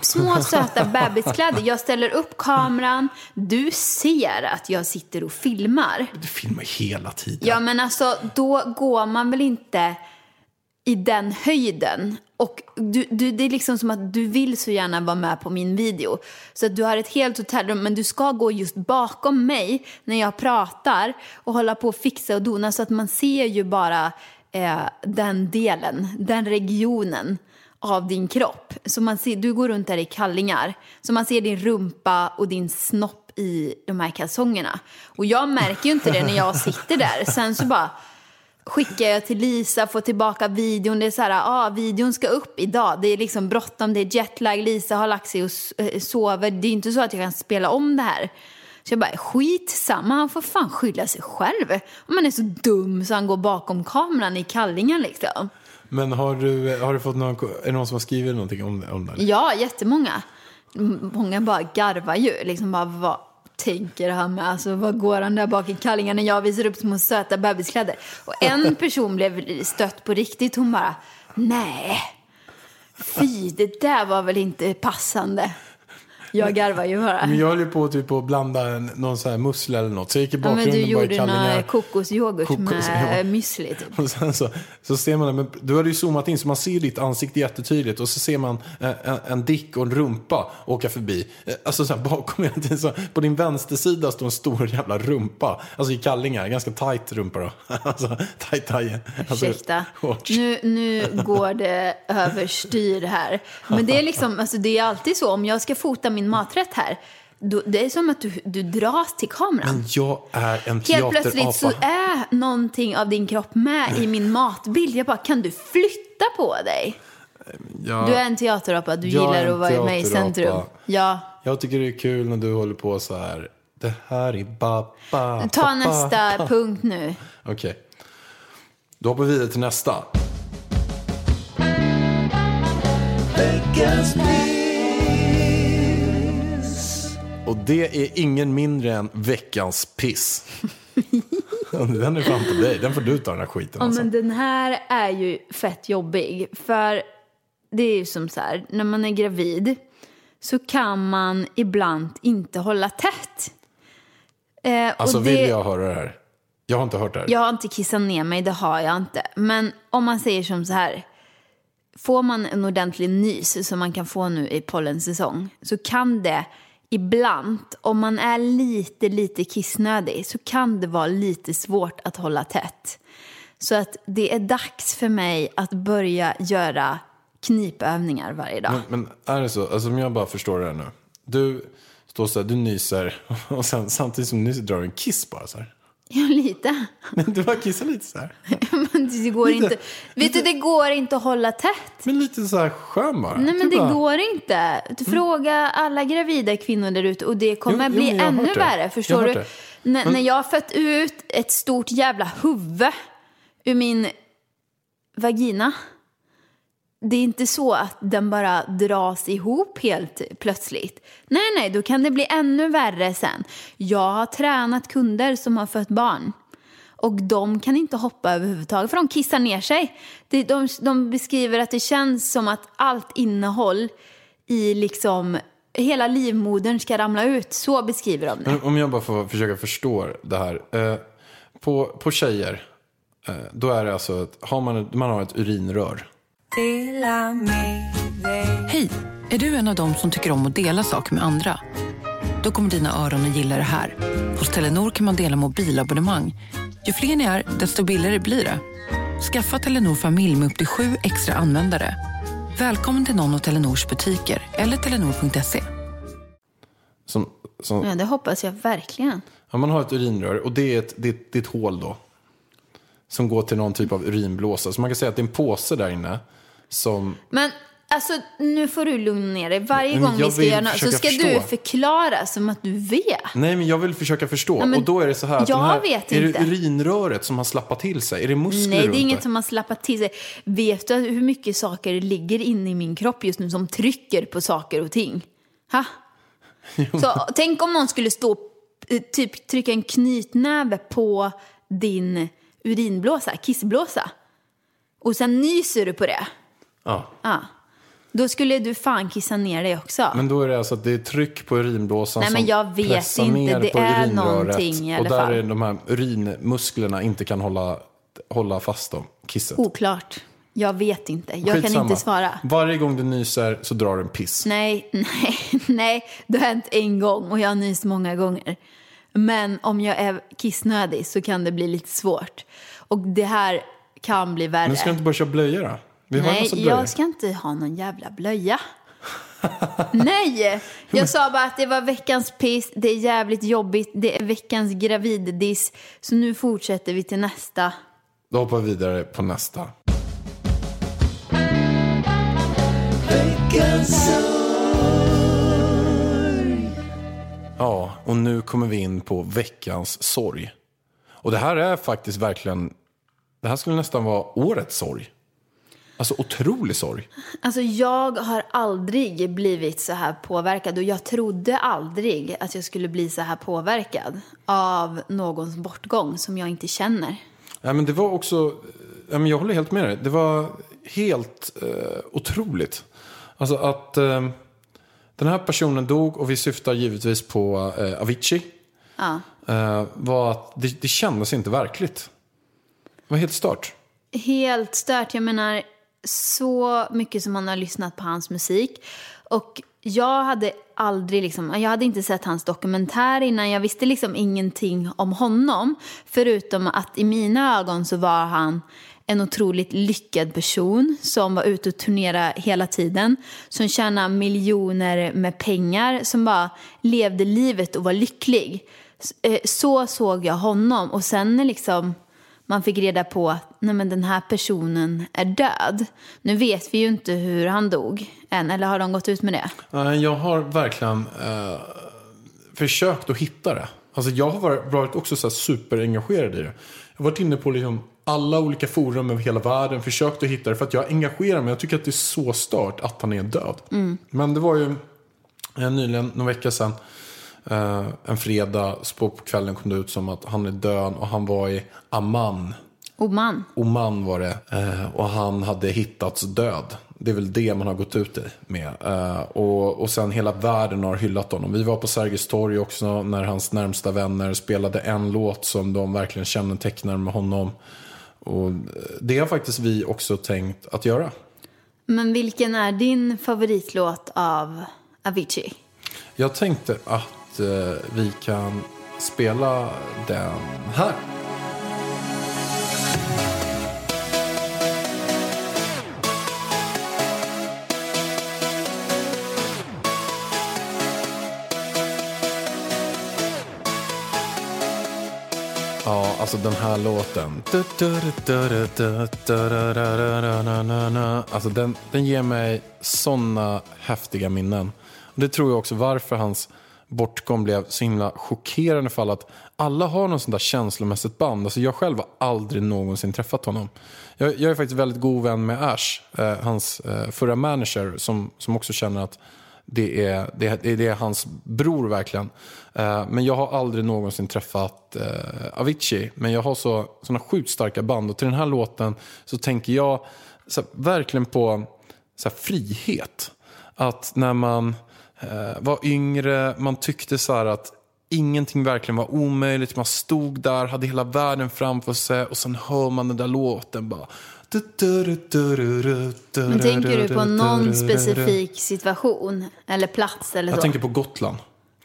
Små söta bebiskläder. Jag ställer upp kameran. Du ser att jag sitter och filmar. Du filmar hela tiden. Ja, men alltså då går man väl inte i den höjden. Och du, du, det är liksom som att du vill så gärna vara med på min video. Så att du har ett helt hotellrum, men du ska gå just bakom mig när jag pratar och hålla på och fixa och dona. Så att man ser ju bara eh, den delen, den regionen av din kropp. Så man ser, du går runt där i kallingar. Så man ser din rumpa och din snopp i de här kalsongerna. Och jag märker ju inte det när jag sitter där. Sen så bara skickar jag till Lisa, får tillbaka videon. Det är så här, ah, videon ska upp idag. Det är liksom bråttom, det är jetlag. Lisa har lagt sig och eh, sover. Det är inte så att jag kan spela om det här. Så jag bara, skit samma, han får fan skylla sig själv. Om han är så dum så han går bakom kameran i kallingen liksom. Men har du, har du fått någon, är det någon som har skrivit någonting om, om det? Ja, jättemånga. Många bara garvar ju. Liksom bara, vad tänker han med? Alltså, vad går han där bak i kallingar när jag visar upp små söta bebiskläder? Och en <laughs> person blev stött på riktigt. Hon bara, nej, fy, det där var väl inte passande. Jag garvar ju bara. Men jag höll ju på typ att blanda en, någon sån här musli eller något. Så jag gick i Ja, men bakgrunden du bara gjorde kallingar. någon kokosyoghurt Kokos, med müsli typ. <laughs> Och sen så, så ser man det, men du hade ju zoomat in så man ser ditt ansikte jättetydligt och så ser man eh, en, en dick och en rumpa åka förbi. Eh, Alltså så här, bakom hela tiden, så på din vänstersida står en stor jävla rumpa. Alltså i kallingar, ganska tight rumpa då. <laughs> Alltså tight tajen. Alltså, Ursäkta, nu, nu går det överstyr här. Men det är liksom, alltså det är alltid så, om jag ska fota min maträtt här, då, det är som att du, du dras till kameran. Men jag är en Helt plötsligt så teaterapa. är någonting av din kropp med i min matbild. Jag bara, kan du flytta på dig? Ja, Du är en teaterapa, du Jag gillar en att vara med i teaterapa. centrum. Ja, Jag tycker det är kul när du håller på så här. Det här är babba. ta nästa punkt nu. Okej. Då hoppar vi vidare till nästa. Veckans. Och det är ingen mindre än veckans piss. <laughs> den är fan på dig. Den får du ta den här skiten Ja, alltså. men den här är ju fett jobbig. För det är ju som så här, när man är gravid så kan man ibland inte hålla tätt. Eh, och Alltså det, vill jag höra det här? Jag har inte hört det här. Jag har inte kissat ner mig, det har jag inte. Men om man säger som så här. Får man en ordentlig nys som man kan få nu i pollensäsong så kan det ibland, om man är lite, lite kissnödig, så kan det vara lite svårt att hålla tätt. Så att det är dags för mig att börja göra knipövningar varje dag. Men, men är det så? Alltså om jag bara förstår det här nu. Du står så här, du nyser <laughs> och sen samtidigt som du nyser drar du en kiss bara så här. Ja, lite. Men du bara kissar lite så här. <laughs> Men det går inte. Vet du, det går inte att hålla tätt. Men lite så här skön bara. Nej men Du det bara, går inte. Du Fråga alla gravida kvinnor där ute och det kommer Jo, bli ännu värre. Förstår du? hört det. N- När jag har fött ut ett stort jävla huvud ur min vagina. Det är inte så att den bara dras ihop helt plötsligt. Nej, nej, då kan det bli ännu värre sen. Jag har tränat kunder som har fött barn. Och de kan inte hoppa överhuvudtaget för de kissar ner sig. De, de, de beskriver att det känns som att allt innehåll i liksom hela livmodern ska ramla ut. Så beskriver de det. Men om jag bara får försöka förstå det här. Eh, på, på tjejer, eh, då är det alltså att har man, man har ett urinrör. Hej! Är du en av dem som tycker om att dela saker med andra? Då kommer dina öron att gilla det här. Hos Telenor kan man dela mobilabonnemang. Ju fler ni är, desto billigare blir det. Skaffa Telenor familj med upp till sju extra användare. Välkommen till någon av Telenors butiker eller telenor.se. Som, som, Ja, det hoppas jag verkligen. ja, man har ett urinrör och det är ett, det, är ett- det är ett hål då. Som går till någon typ av urinblåsa. Så man kan säga att det är en påse där inne. Som, Men alltså, nu får du lugna ner dig. Varje gång vi ska göra något så ska förstå. du förklara som att du vet. nej men jag vill försöka förstå. men och då är det så här att jag här, vet är inte. det urinröret som har slappat till sig? Är det muskler Nej, det runt är inget det? som har slappat till sig. Vet du hur mycket saker det ligger inne i min kropp just nu som trycker på saker och ting? Ha? <laughs> Så tänk om någon skulle stå eh, typ trycka en knytnäve på din urinblåsa, kissblåsa. Och sen nyser du på det. Ja. Ja. Då skulle du fan kissa ner dig också. Men då är det alltså att det är tryck på urinblåsan Nej, men som jag vet pressar inte. ner Det på är urinröret. någonting i alla Och där fall. är de här urinmusklerna inte kan hålla, hålla fast dem, kisset. Oklart. Jag vet inte. Jag kan inte svara. Varje gång du nyser så drar du en piss. Nej, <laughs> nej, nej. Det har hänt en gång och jag har nyst många gånger. Men om jag är kissnödig så kan det bli lite svårt. Och det här kan bli värre. Men ska du inte bara köra blöja då? Vi har Nej, jag ska inte ha någon jävla blöja. <laughs> Nej, jag sa bara att det var veckans piss, det är jävligt jobbigt, det är veckans graviddiss. Så nu fortsätter vi till nästa. Då hoppar vi vidare på nästa. Ja, och nu kommer vi in på veckans sorg. Och det här är faktiskt verkligen, det här skulle nästan vara årets sorg. Alltså otrolig sorg. Alltså jag har aldrig blivit så här påverkad och jag trodde aldrig att jag skulle bli så här påverkad av någons bortgång som jag inte känner. Ja, men det var också, ja, men jag håller helt med dig. Det var helt eh, otroligt. Alltså att eh, den här personen dog och vi syftar givetvis på eh, Avicii. Ja. Eh, var att det, det kändes inte verkligt. Det var helt stört. Helt stört. Jag menar, så mycket som man har lyssnat på hans musik. Och jag hade aldrig liksom, jag hade inte sett hans dokumentär innan. Jag visste liksom ingenting om honom. Förutom att i mina ögon så var han en otroligt lyckad person som var ute och turnerade hela tiden. Som tjänade miljoner med pengar. Som bara levde livet och var lycklig. Eh, så såg jag honom. Och sen liksom man fick reda på att nej men den här personen är död. Nu vet vi ju inte hur han dog än, eller har de gått ut med det? Jag har verkligen eh, försökt att hitta det. Alltså jag har varit, också så superengagerad i det. Jag har varit inne på liksom alla olika forum över hela världen, försökt att hitta det. För att jag engagerar mig. Jag tycker att det är så stört att han är död. Men det var ju eh, nyligen, någon vecka sedan, eh, en fredag, på kvällen kom det ut som att han är död och han var i Amman. Oman. Oman var det. Eh, och han hade hittats död. Det är väl det man har gått ut i med. Eh, och, och sen hela världen har hyllat honom. Vi var på Sergels torg också när hans närmsta vänner spelade en låt som de verkligen kännetecknar med honom. Och det har faktiskt vi också tänkt att göra. Men vilken är din favoritlåt av Avicii? Jag tänkte att vi kan spela den här. Ja, alltså den här låten. Alltså den, den ger mig såna häftiga minnen. Det tror jag också varför hans bortgång blev så himla chockerande för alla. Att alla har någon sån där känslomässigt band. Alltså jag själv har aldrig någonsin träffat honom. Jag, jag är faktiskt väldigt god vän med Ash, eh, hans eh, förra manager, som, som också känner att det är, det, är- det är hans bror verkligen. Eh, men jag har aldrig någonsin träffat eh, Avicii. Men jag har så, såna sjukt starka band. Och till den här låten så tänker jag så här, verkligen på så här, frihet. Att när man var yngre, man tyckte så här att ingenting verkligen var omöjligt. Man stod där, hade hela världen framför sig och sen hör man den där låten bara. Men tänker du på någon specifik situation eller plats eller så? Jag tänker på Gotland.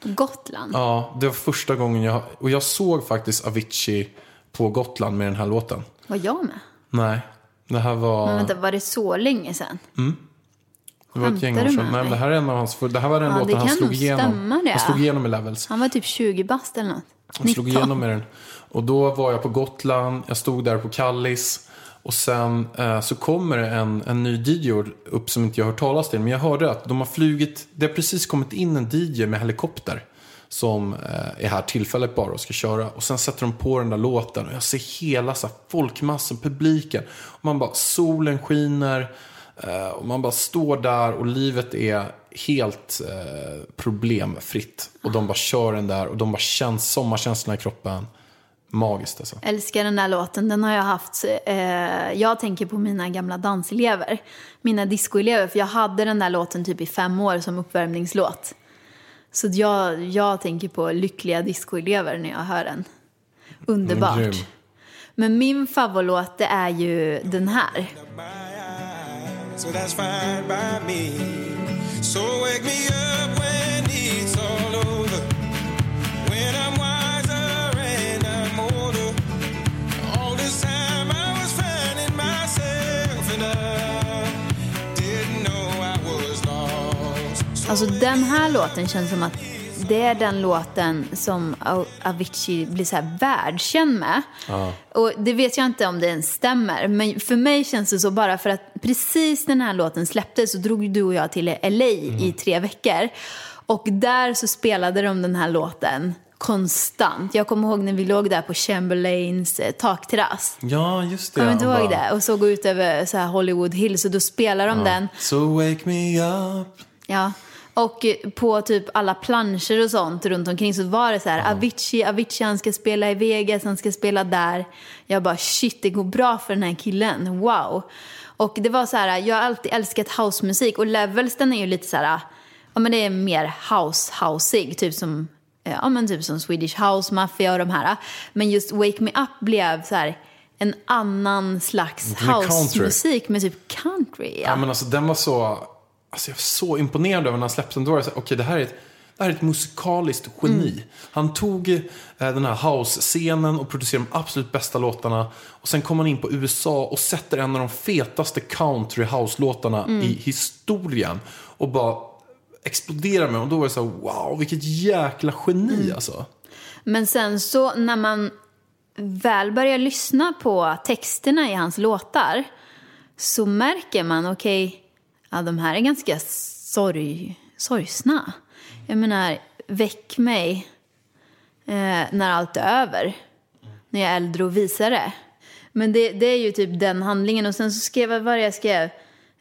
Gotland? Ja, det var första gången jag... Och jag såg faktiskt Avicii på Gotland med den här låten. Var jag med? Nej, det här var... Men vänta, var det så länge sedan? Det var ett gäng år sedan. Nej, det här är en av hans... Det här var den Ja, låten han slog igenom. Han slog igenom i Levels. Han var typ 20 bast eller något. Han slog 19. igenom med den. Och då var jag på Gotland, jag stod där på Kallis. Och sen eh, så kommer det en, en ny DJ upp som inte jag hört talas till. Men jag hörde att de har flugit, det har precis kommit in en DJ med helikopter. Som eh, är här tillfälligt bara och ska köra. Och sen sätter de på den där låten och jag ser hela så här, folkmassan, publiken. Och man bara, solen skiner. Eh, och man bara står där och livet är helt eh, problemfritt. Och de bara kör den där och de bara känns sommarkänslorna i kroppen. Magiskt alltså. Älskar den där låten. Den har jag haft. Eh, jag tänker på mina gamla danselever. Mina discoelever. För jag hade den där låten typ i fem år som uppvärmningslåt. Så jag, jag tänker på lyckliga discoelever när jag hör den. Underbart. grym. Men min favoritlåt det är ju den här. So that's fine by me. So wake me up when it's all over. When I'm wiser and I'm older. All this time I was finding myself and I didn't know I was lost. So Alltså den här låten känns som att det är den låten som Av- Avicii blir så här världskänd med. Och det vet jag inte om det ens stämmer. Men för mig känns det så bara för att precis när den här låten släpptes så drog du och jag till LA i tre veckor. Och där så spelade de den här låten konstant. Jag kommer ihåg när vi låg där på Chamberlains eh, takterrass. Ja, just det. Kommer du ihåg bara, det? Och så gå ut över så här Hollywood Hills och då spelar de den. So wake me up. Ja. Och på typ alla planscher och sånt runt omkring så var det så här Avicii, Avicii han ska spela i Vegas, han ska spela där. Jag bara shit det går bra för den här killen, wow. Och det var så här, jag har alltid älskat housemusik och Levels den är ju lite så här, ja men det är mer house, houseig, typ som, ja men typ som Swedish House Mafia och de här. Men just Wake Me Up blev så här en annan slags housemusik med typ country. Ja, men alltså den var så... Alltså jag var så imponerad över när han släppte den. Då var det så okej det här är ett, det här är ett musikaliskt geni. Mm. Han tog eh, den här house-scenen och producerade de absolut bästa låtarna. Och sen kom han in på USA och sätter en av de fetaste country house-låtarna Mm. i historien. Och bara exploderar med dem. Och då var det så här, wow vilket jäkla geni Mm. alltså. Men sen så när man väl börjar lyssna på texterna i hans låtar så märker man, okej, ja, de här är ganska sorg, sorgsna. Jag menar, väck mig eh, när allt är över. När jag är äldre och visare. Men det, det är ju typ den handlingen. Och sen så skrev jag, vad var det jag skrev?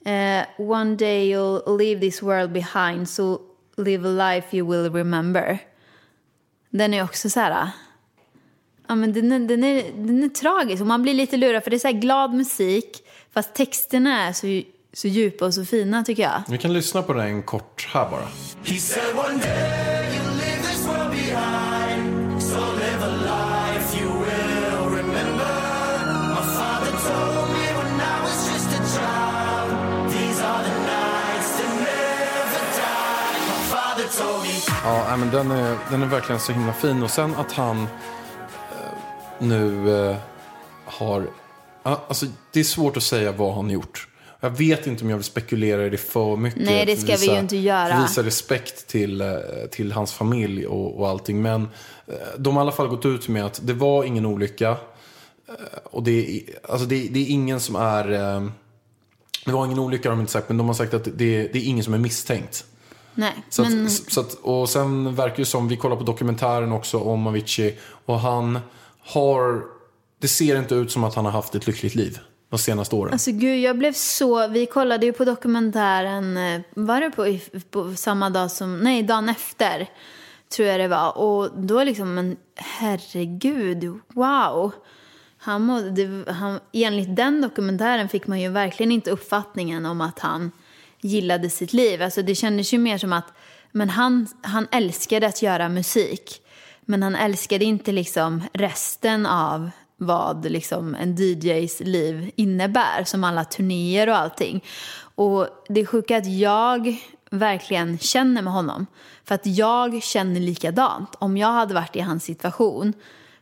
Eh, One day you'll leave this world behind so live a life you will remember. Den är också så här... Ah. Ja, men den, är, den, är, den är tragisk och man blir lite lurad för det är så här glad musik fast texterna är så, så djupa och så fina tycker jag. Vi kan lyssna på den kort här bara. He said one day you'll leave this world behind. So live a life you will remember. My father told me when I was just a child. These are the nights that never die. My father told me. Ja, men den är, den är verkligen så himla fin. Och sen att han eh, nu eh, har... Alltså, det är svårt att säga vad han gjort. Jag vet inte om jag vill spekulera i det för mycket. Nej, det ska vi ju inte göra. Visa respekt till, eh, till hans familj och, och allting. Men eh, de har i alla fall gått ut med att det var ingen olycka. Eh, Och det, alltså det, det är ingen som är... Det var ingen olycka har de inte sagt, men de har sagt att det, det är ingen som är misstänkt. Nej, Så men att, så att, och sen verkar det som, vi kollar på dokumentären också om Avicii. Och han har, det ser inte ut som att han har haft ett lyckligt liv de senaste åren. alltså gud jag blev så, vi kollade ju på dokumentären, eh, var det på, på samma dag som, nej dagen efter tror jag det var. Och då liksom, men herregud, wow. Han mådde, han, enligt den dokumentären fick man ju verkligen inte uppfattningen om att han gillade sitt liv. Alltså det kändes ju mer som att men han, han älskade att göra musik. Men han älskade inte liksom resten av vad liksom en DJs liv innebär. Som alla turnéer och allting. Och det är sjuka är att jag verkligen känner med honom. För att jag känner likadant. Om jag hade varit i hans situation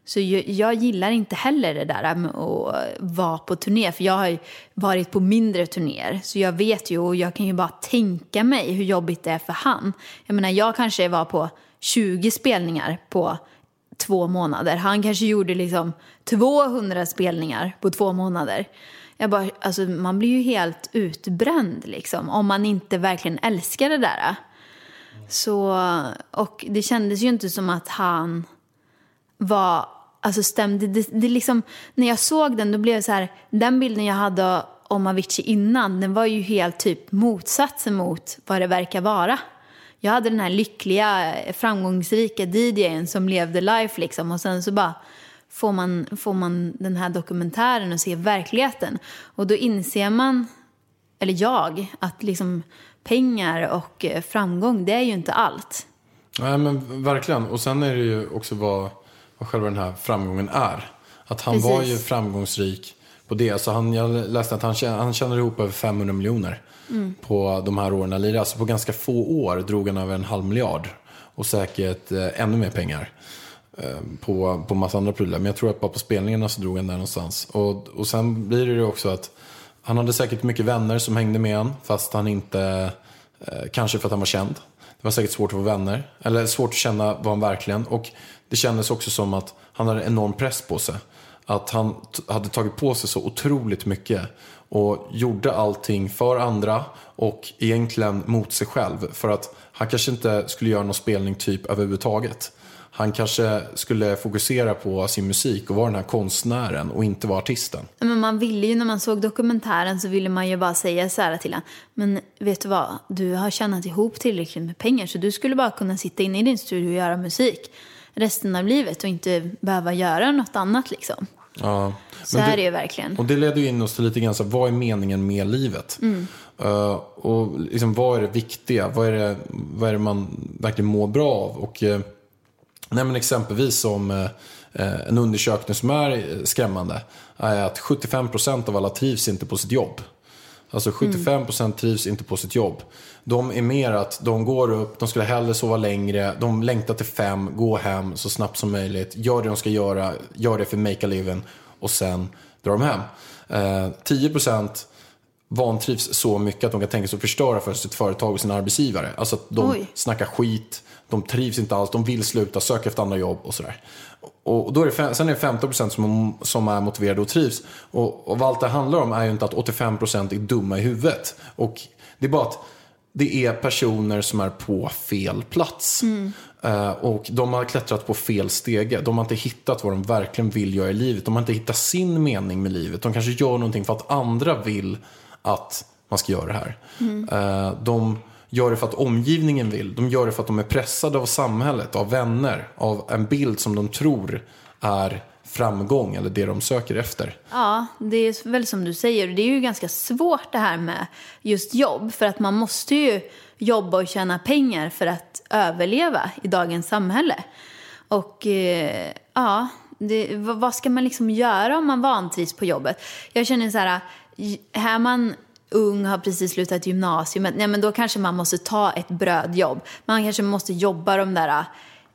så jag, jag gillar inte heller det där med att vara på turné. För jag har ju varit på mindre turnéer. Så jag vet ju och jag kan ju bara tänka mig hur jobbigt det är för han. Jag menar jag kanske var på 20 spelningar på två månader. Han kanske gjorde liksom 200 spelningar på två månader. Jag bara, alltså man blir ju helt utbränd liksom. Om man inte verkligen älskar det där. Så, och det kändes ju inte som att han var, alltså stämde, det, det liksom, när jag såg den då blev det så här, den bilden jag hade om Avicii innan, den var ju helt typ motsatsen mot vad det verkar vara. Jag hade den här lyckliga, framgångsrika DJn som levde life liksom och sen så bara får man, får man den här dokumentären och ser verkligheten. Och då inser man, eller jag, att liksom pengar och eh, framgång, det är ju inte allt. Nej men verkligen. Och sen är det ju också vad, vad själva den här framgången är. Att han Precis. var ju framgångsrik på det. Alltså han, jag läste att han, han tjänar ihop över 500 miljoner på de här åren. han lirade. Alltså på ganska få år drog han över en halv miljard. Och säkert eh, ännu mer pengar. Eh, på, på massa andra prylar. Men jag tror att bara på spelningarna så drog han där någonstans. Och, och sen blir det ju också att han hade säkert mycket vänner som hängde med han. Fast han inte, eh, kanske för att han var känd. Det var säkert svårt att få vänner. Eller svårt att känna vad han verkligen. Och det kändes också som att han hade enorm press på sig. Att han t- hade tagit på sig så otroligt mycket. Och gjorde allting för andra och egentligen mot sig själv. För att han kanske inte skulle göra någon spelning typ överhuvudtaget. han kanske skulle fokusera på sin musik och vara den här konstnären och inte vara artisten. Men man ville ju, när man såg dokumentären så ville man ju bara säga så här till honom. Men vet du vad, du har tjänat ihop tillräckligt med pengar så du skulle bara kunna sitta inne i din studio och göra musik resten av livet och inte behöva göra något annat liksom. Ja. Så Men är det- det ju verkligen. Och det leder ju in oss till lite grann så vad är meningen med livet? Mm. Eh, och liksom, vad är det viktiga? Vad är det, vad är det man verkligen mår bra av? Och, eh, nej, exempelvis som eh, eh, en undersökning som är skrämmande är att 75% av alla trivs inte på sitt jobb. Alltså 75% trivs inte på sitt jobb. De är mer att de går upp, de skulle hellre sova längre, de längtar till fem, gå hem så snabbt som möjligt, gör det de ska göra, gör det för make a living och sen drar de hem. Eh, 10% vantrivs så mycket att de kan tänka sig att förstöra för sitt företag och sina arbetsgivare. Alltså att de Oj. snackar skit, de trivs inte alls, de vill sluta, söka efter andra jobb och sådär. Och då är det, sen är det 15% som, som är motiverade och trivs. Och, och vad allt det handlar om är ju inte att 85% är dumma i huvudet. Och det är bara att det är personer som är på fel plats. Eh, och de har klättrat på fel stege. De har inte hittat vad de verkligen vill göra i livet. De har inte hittat sin mening med livet. De kanske gör någonting för att andra vill att man ska göra det här. Eh, de gör det för att omgivningen vill. De gör det för att de är pressade av samhället, av vänner, av en bild som de tror är framgång eller det de söker efter. Ja, det är väl som du säger. Det är ju ganska svårt det här med just jobb. För att man måste ju jobba och tjäna pengar för att överleva i dagens samhälle. Och eh, ja, det, vad, ska man liksom göra om man vantrivs på jobbet? Jag känner så här, här är man ung, har precis slutat gymnasiet, nej, men då kanske man måste ta ett brödjobb. Man kanske måste jobba de där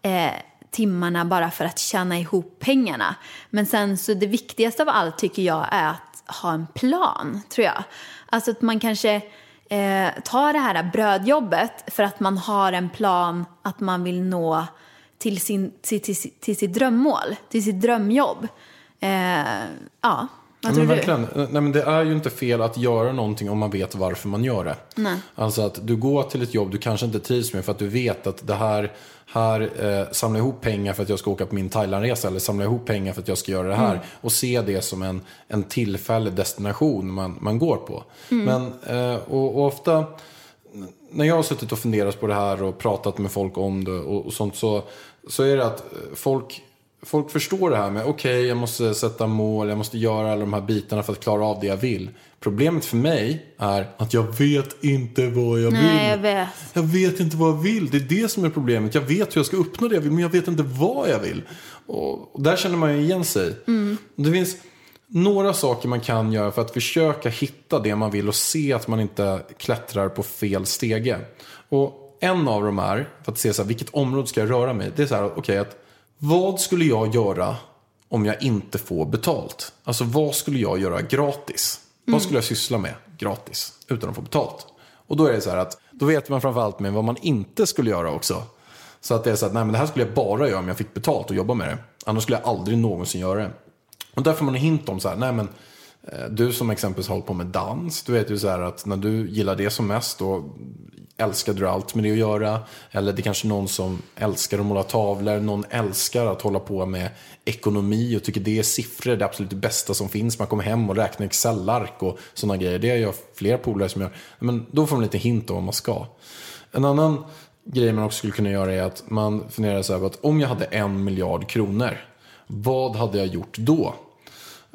eh, timmarna bara för att tjäna ihop pengarna. Men sen så det viktigaste av allt tycker jag är att ha en plan, tror jag. Alltså att man kanske eh, tar det här brödjobbet för att man har en plan att man vill nå till, sin, till, till, till sitt drömmål, till sitt drömjobb. Eh, ja, vad men du? verkligen. Nej, men det är ju inte fel att göra någonting om man vet varför man gör det. Nej. Alltså att du går till ett jobb du kanske inte trivs med för att du vet att det här, här eh, samlar ihop pengar för att jag ska åka på min Thailandresa eller samlar ihop pengar för att jag ska göra det här. Och se det som en, en tillfällig destination man, man går på. Men, eh, och, och ofta när jag har suttit och funderat på det här och pratat med folk om det och, och sånt så, så är det att eh, folk, folk förstår det här med okej, jag måste sätta mål, jag måste göra alla de här bitarna för att klara av det jag vill. Problemet för mig är att jag vet inte vad jag vill. Nej, jag vet. Jag vet inte vad jag vill. Det är det som är problemet. Jag vet hur jag ska uppnå det jag vill, men jag vet inte vad jag vill. Och, där känner man ju igen sig. Det finns några saker man kan göra för att försöka hitta det man vill och se att man inte klättrar på fel stege. Och en av dem är, för att se så här, vilket område ska jag röra mig i? Det är så här, okej, att vad skulle jag göra om jag inte får betalt? Alltså vad skulle jag göra gratis? Vad skulle jag syssla med gratis utan att få betalt? Och då är det så här att, då vet man framförallt med vad man inte skulle göra också. Så att det är så att, nej men det här skulle jag bara göra om jag fick betalt och jobba med det. Annars skulle jag aldrig någonsin göra det. Och där får man en hint om så här, nej men eh, du som exempelvis håller på med dans, du vet ju så här att när du gillar det som mest då Älskade du allt med det att göra. Eller det är kanske någon som älskar att måla tavlor, någon älskar att hålla på med ekonomi och tycker det är siffror det absolut bästa som finns. Man kommer hem och räknar Excel-ark och sådana grejer. Det gör fler polare som gör. Men då får man lite hint om vad man ska. En annan grej man också skulle kunna göra är att man funderar så här på att om jag hade en miljard kronor, vad hade jag gjort då?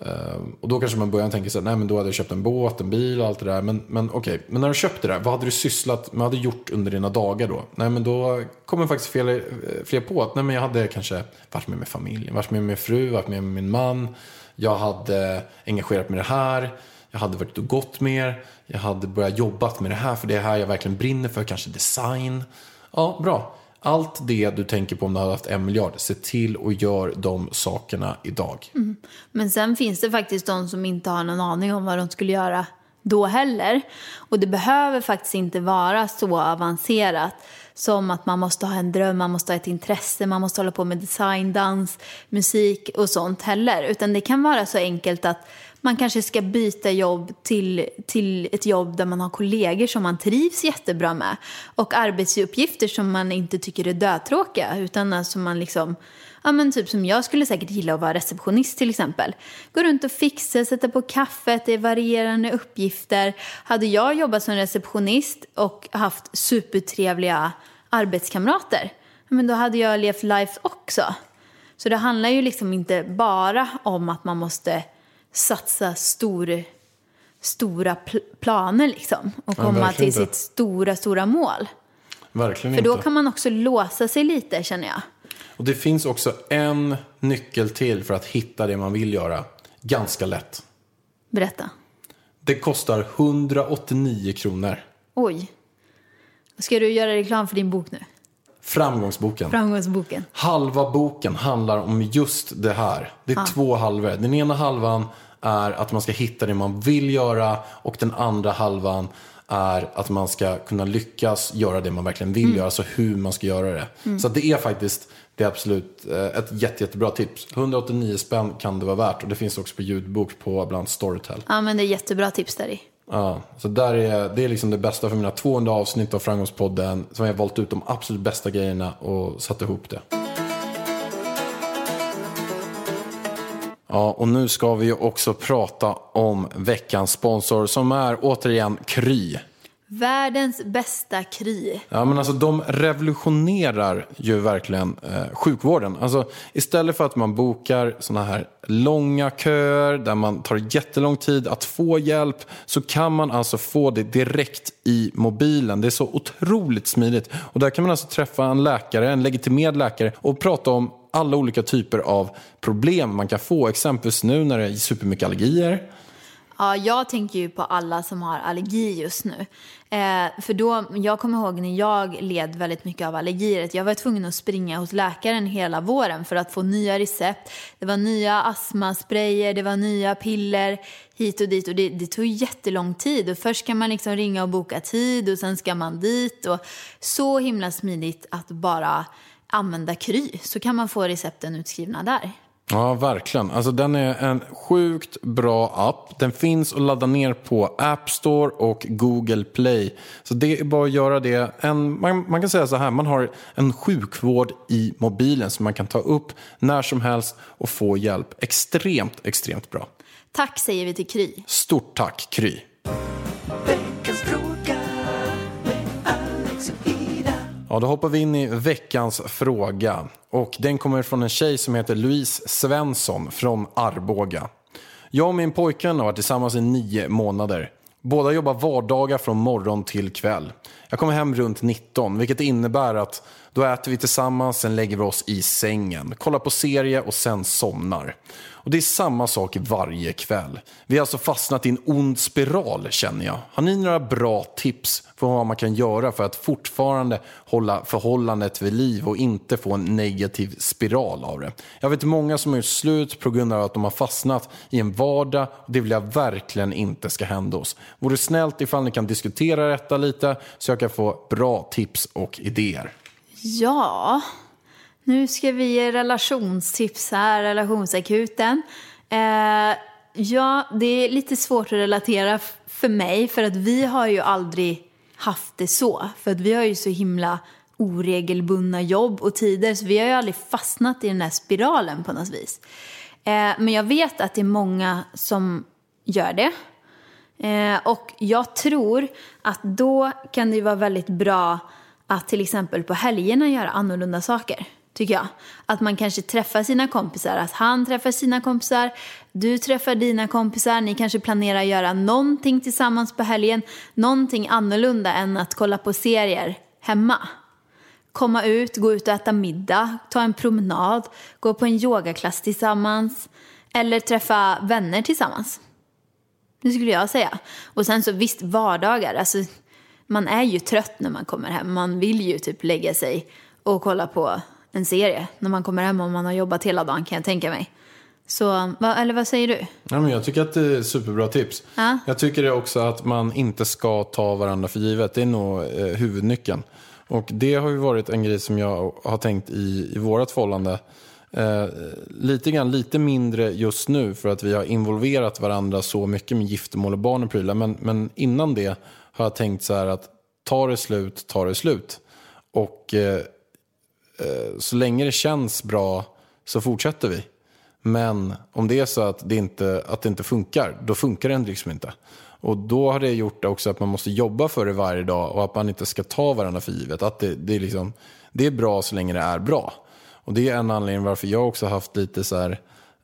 Ehm, och då kanske man börjar tänka så här, nej men då hade jag köpt en båt, en bil och allt det där. Men, men okej, men när du köpte det där, vad hade du sysslat, vad hade du gjort under dina dagar då? Nej men då kommer faktiskt fler, eh, fler på att, nej men jag hade kanske varit med med familjen, varit med med min fru, varit med med min man. Jag hade engagerat mig i det här. Jag hade varit och gått mer. Jag hade börjat jobbat med det här, för det är här jag verkligen brinner för. Kanske design. Ja, bra. Allt det du tänker på om du hade haft en miljard, se till och gör de sakerna idag. Mm. Men sen finns det faktiskt de som inte har någon aning om vad de skulle göra då heller. Och det behöver faktiskt inte vara så avancerat som att man måste ha en dröm, man måste ha ett intresse, man måste hålla på med design, dans, musik och sånt heller. Utan det kan vara så enkelt att man kanske ska byta jobb till, till ett jobb där man har kollegor som man trivs jättebra med. Och arbetsuppgifter som man inte tycker är dötråkiga. Utan alltså man liksom, ja men typ som jag skulle säkert gilla att vara receptionist till exempel. Gå runt och fixa, sätta på kaffet, det är varierande uppgifter. Hade jag jobbat som receptionist och haft supertrevliga arbetskamrater, men då hade jag levt life också. Så det handlar ju liksom inte bara om att man måste satsa stor, stora pl- planer liksom och Ja, komma verkligen till inte. sitt stora, stora mål. Verkligen För då inte. kan man också låsa sig lite känner jag. Och det finns också en nyckel till för att hitta det man vill göra. Ganska lätt. Berätta. Det kostar 189 kronor. Oj. Ska du göra reklam för din bok nu? Framgångsboken. Framgångsboken. Halva boken handlar om just det här. Det är två halvor. Den ena halvan är att man ska hitta det man vill göra och den andra halvan är att man ska kunna lyckas göra det man verkligen vill göra, alltså hur man ska göra det. Så att det är faktiskt det är absolut eh, ett jätte, jättebra tips. 189 spänn kan det vara värt och det finns också på ljudbok på bland Storytel. Ja, men det är jättebra tips där i. Ja, så där är, det är liksom det bästa för mina 200 avsnitt av Framgångspodden som jag har valt ut de absolut bästa grejerna och satt ihop det. Ja, och nu ska vi ju också prata om veckans sponsor som är återigen Kry. Världens bästa kry. Ja, men alltså de revolutionerar ju verkligen eh, sjukvården. Alltså, istället för att man bokar såna här långa köer där man tar jättelång tid att få hjälp så kan man alltså få det direkt i mobilen. Det är så otroligt smidigt. Och där kan man alltså träffa en läkare, en legitimerad läkare och prata om alla olika typer av problem man kan få. Exempelvis nu när det är supermycket allergier. Ja, jag tänker ju på alla som har allergi just nu. Eh, för då, jag kommer ihåg när jag led väldigt mycket av allergier. att Jag var tvungen att springa hos läkaren hela våren för att få nya recept. Det var nya astmasprayer, det var nya piller hit och dit. Och det, det tog jättelång tid. Och först ska man liksom ringa och boka tid och sen ska man dit. Och så himla smidigt att bara använda Kry. Så kan man få recepten utskrivna där. Ja, verkligen. Alltså, den är en sjukt bra app. Den finns att ladda ner på App Store och Google Play. Så det är bara att göra det. En, man, man kan säga så här, man har en sjukvård i mobilen som man kan ta upp när som helst och få hjälp. Extremt, extremt bra. Tack säger vi till Kry. Stort tack, Kry. Ja, då hoppar vi in i veckans fråga. Och den kommer från en tjej som heter Louise Svensson från Arboga. Jag och min pojkvän har varit tillsammans i nio månader. Båda jobbar vardagar från morgon till kväll. Jag kommer hem runt 19, vilket innebär att då äter vi tillsammans, sen lägger vi oss i sängen, kollar på serie och sen somnar. Och det är samma sak varje kväll. Vi har alltså fastnat i en ond spiral känner jag. Har ni några bra tips för vad man kan göra för att fortfarande hålla förhållandet vid liv och inte få en negativ spiral av det? Jag vet många som har gjort slut på grund av att de har fastnat i en vardag och det vill jag verkligen inte ska hända oss. Vore snällt ifall ni kan diskutera detta lite så jag försöka få bra tips och idéer. Ja, nu ska vi ge relationstips här, relationsakuten. Eh, ja, det är lite svårt att relatera för mig för att vi har ju aldrig haft det så. För att vi har ju så himla oregelbundna jobb och tider så vi har ju aldrig fastnat i den här spiralen på något vis. Eh, men jag vet att det är många som gör det. Eh, och jag tror att då kan det vara väldigt bra att till exempel på helgerna göra annorlunda saker. Tycker jag. Att man kanske träffar sina kompisar, att han träffar sina kompisar, du träffar dina kompisar, ni kanske planerar att göra någonting tillsammans på helgen. Någonting annorlunda än att kolla på serier hemma. Komma ut, gå ut och äta middag, ta en promenad, gå på en yogaklass tillsammans eller träffa vänner tillsammans. Det skulle jag säga. Och sen så visst, vardagar. Alltså, man är ju trött när man kommer hem. Man vill ju typ lägga sig och kolla på en serie när man kommer hem om man har jobbat hela dagen kan jag tänka mig. Så, va, eller vad säger du? Ja, men jag tycker att det är superbra tips. Ja. Jag tycker också att man inte ska ta varandra för givet. Det är nog eh, huvudnyckeln. Och det har ju varit en grej som jag har tänkt i, i vårt förhållande Eh, lite grann, lite mindre just nu för att vi har involverat varandra så mycket med giftermål och barn och prylar. Men, men innan det har jag tänkt så här att tar det slut, tar det slut. Och eh, eh, så länge det känns bra så fortsätter vi. Men om det är så att det inte, att det inte funkar, då funkar det liksom inte. Och då har det gjort också att man måste jobba för det varje dag och att man inte ska ta varandra för givet. Att det, det, är, liksom, det är bra så länge det är bra. Och det är en anledning varför jag också har haft lite så här,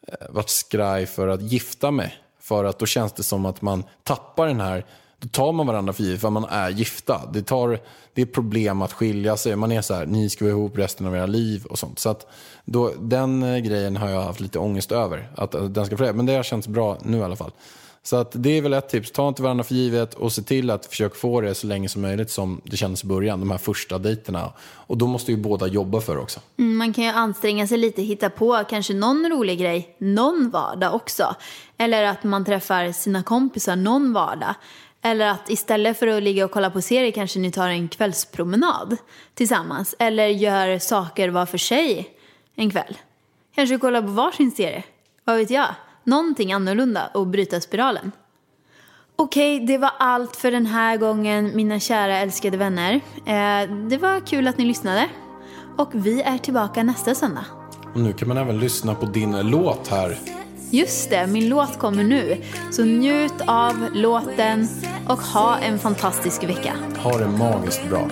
eh, varit skraj för att gifta mig. För att då känns det som att man tappar den här, då tar man varandra för givet för att man är gifta. Det, tar, det är problem att skilja sig. Man är så här, ni ska vara ihop resten av era liv och sånt. Så att då, den eh, grejen har jag haft lite ångest över. Att, att den ska förändras. Men det har känts bra nu i alla fall. Så att det är väl ett tips. Ta inte varandra för givet och se till att försöka få det så länge som möjligt som det kändes i början. De här första dejterna. Och då måste ju båda jobba för det också. Mm, man kan ju anstränga sig lite, hitta på kanske någon rolig grej någon vardag också. Eller att man träffar sina kompisar någon vardag. Eller att istället för att ligga och kolla på serier kanske ni tar en kvällspromenad tillsammans. Eller gör saker var för sig en kväll. Kanske kolla på varsin serie. Vad vet jag? Någonting annorlunda och bryta spiralen. Okej, det var allt för den här gången mina kära älskade vänner. Eh, det var kul att ni lyssnade. Och vi är tillbaka nästa söndag. Och nu kan man även lyssna på din låt här. Just det, min låt kommer nu. Så njut av låten och ha en fantastisk vecka. Ha det magiskt bra.